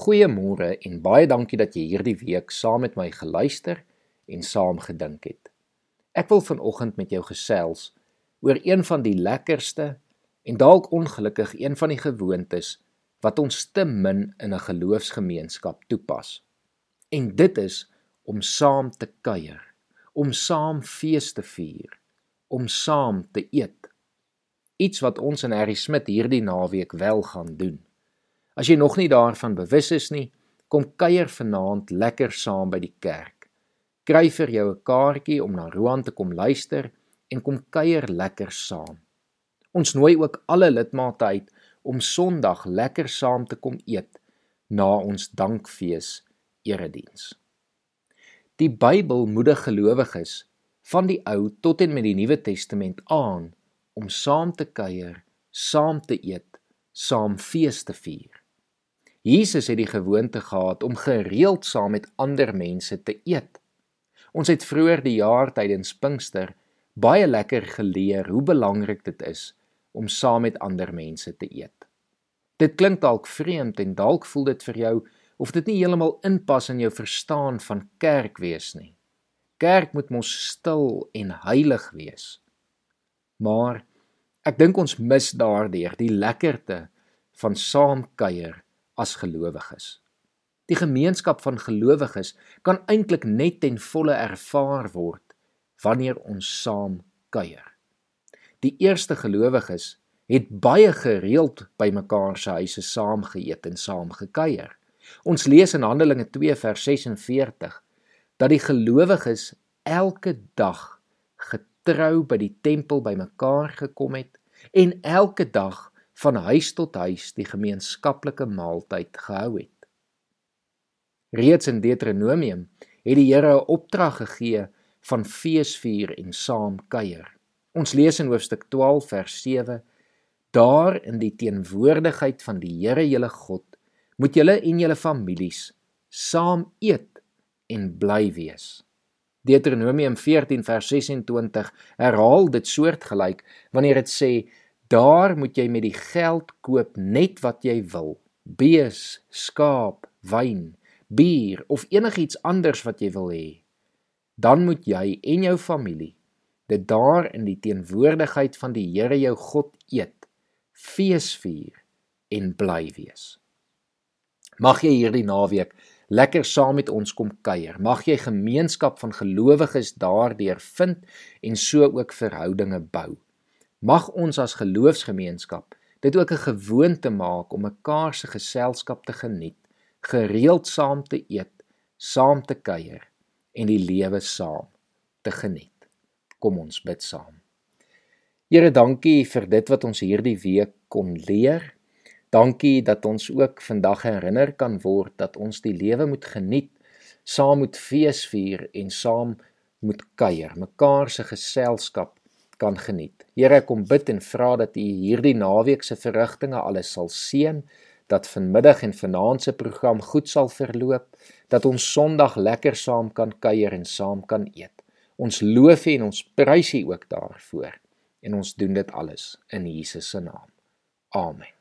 Goeiemôre en baie dankie dat jy hierdie week saam met my geluister en saam gedink het. Ek wil vanoggend met jou gesels oor een van die lekkerste en dalk ongelukkig een van die gewoontes wat ons te min in 'n geloofsgemeenskap toepas. En dit is om saam te kuier, om saam fees te vier, om saam te eet. Iets wat ons in Harry Smit hierdie naweek wel gaan doen. As jy nog nie daarvan bewus is nie, kom kuier vanaand lekker saam by die kerk. Kry vir jou 'n kaartjie om na Roan te kom luister en kom kuier lekker saam. Ons nooi ook alle lidmate uit om Sondag lekker saam te kom eet na ons dankfees erediens. Die Bybel moedig gelowiges van die Ou tot en met die Nuwe Testament aan om saam te kuier, saam te eet, saam fees te vier. Jesus het die gewoonte gehad om gereeld saam met ander mense te eet. Ons het vroeër die jaar tydens Pinkster baie lekker geleer hoe belangrik dit is om saam met ander mense te eet. Dit klink dalk vreemd en dalk voel dit vir jou of dit nie heeltemal inpas in jou verstaan van kerk wees nie. Kerk moet mos stil en heilig wees. Maar ek dink ons mis daardeur die lekkerte van saam kuier as gelowiges. Die gemeenskap van gelowiges kan eintlik net ten volle ervaar word wanneer ons saam kuier. Die eerste gelowiges het baie gereeld by mekaar se huise saam geëet en saam gekuier. Ons lees in Handelinge 2 vers 46 dat die gelowiges elke dag getrou by die tempel bymekaar gekom het en elke dag van huis tot huis die gemeenskaplike maaltyd gehou het. Reeds in Deuteronomium het die Here 'n opdrag gegee van feesvier en saam kuier. Ons lees in hoofstuk 12 vers 7: Daar in die teenwoordigheid van die Here julle God moet julle en julle families saam eet en bly wees. Deuteronomium 14 vers 26 herhaal dit soortgelyk wanneer dit sê Daar moet jy met die geld koop net wat jy wil. Bees, skaap, wyn, bier of enigiets anders wat jy wil hê. Dan moet jy en jou familie dit daar in die teenwoordigheid van die Here jou God eet, feesvier en bly wees. Mag jy hierdie naweek lekker saam met ons kom kuier. Mag jy gemeenskap van gelowiges daardeur vind en so ook verhoudinge bou. Mag ons as geloofsgemeenskap dit ook 'n gewoonte maak om mekaar se geselskap te geniet, gereeld saam te eet, saam te kuier en die lewe saam te geniet. Kom ons bid saam. Here, dankie vir dit wat ons hierdie week kon leer. Dankie dat ons ook vandag herinner kan word dat ons die lewe moet geniet, saam moet feesvier en saam moet kuier, mekaar se geselskap kan geniet. Here, ek kom bid en vra dat U hierdie naweek se verrigtinge alles sal seën, dat vanmiddag en vanaand se program goed sal verloop, dat ons Sondag lekker saam kan kuier en saam kan eet. Ons loof U en ons prys U ook daarvoor. En ons doen dit alles in Jesus se naam. Amen.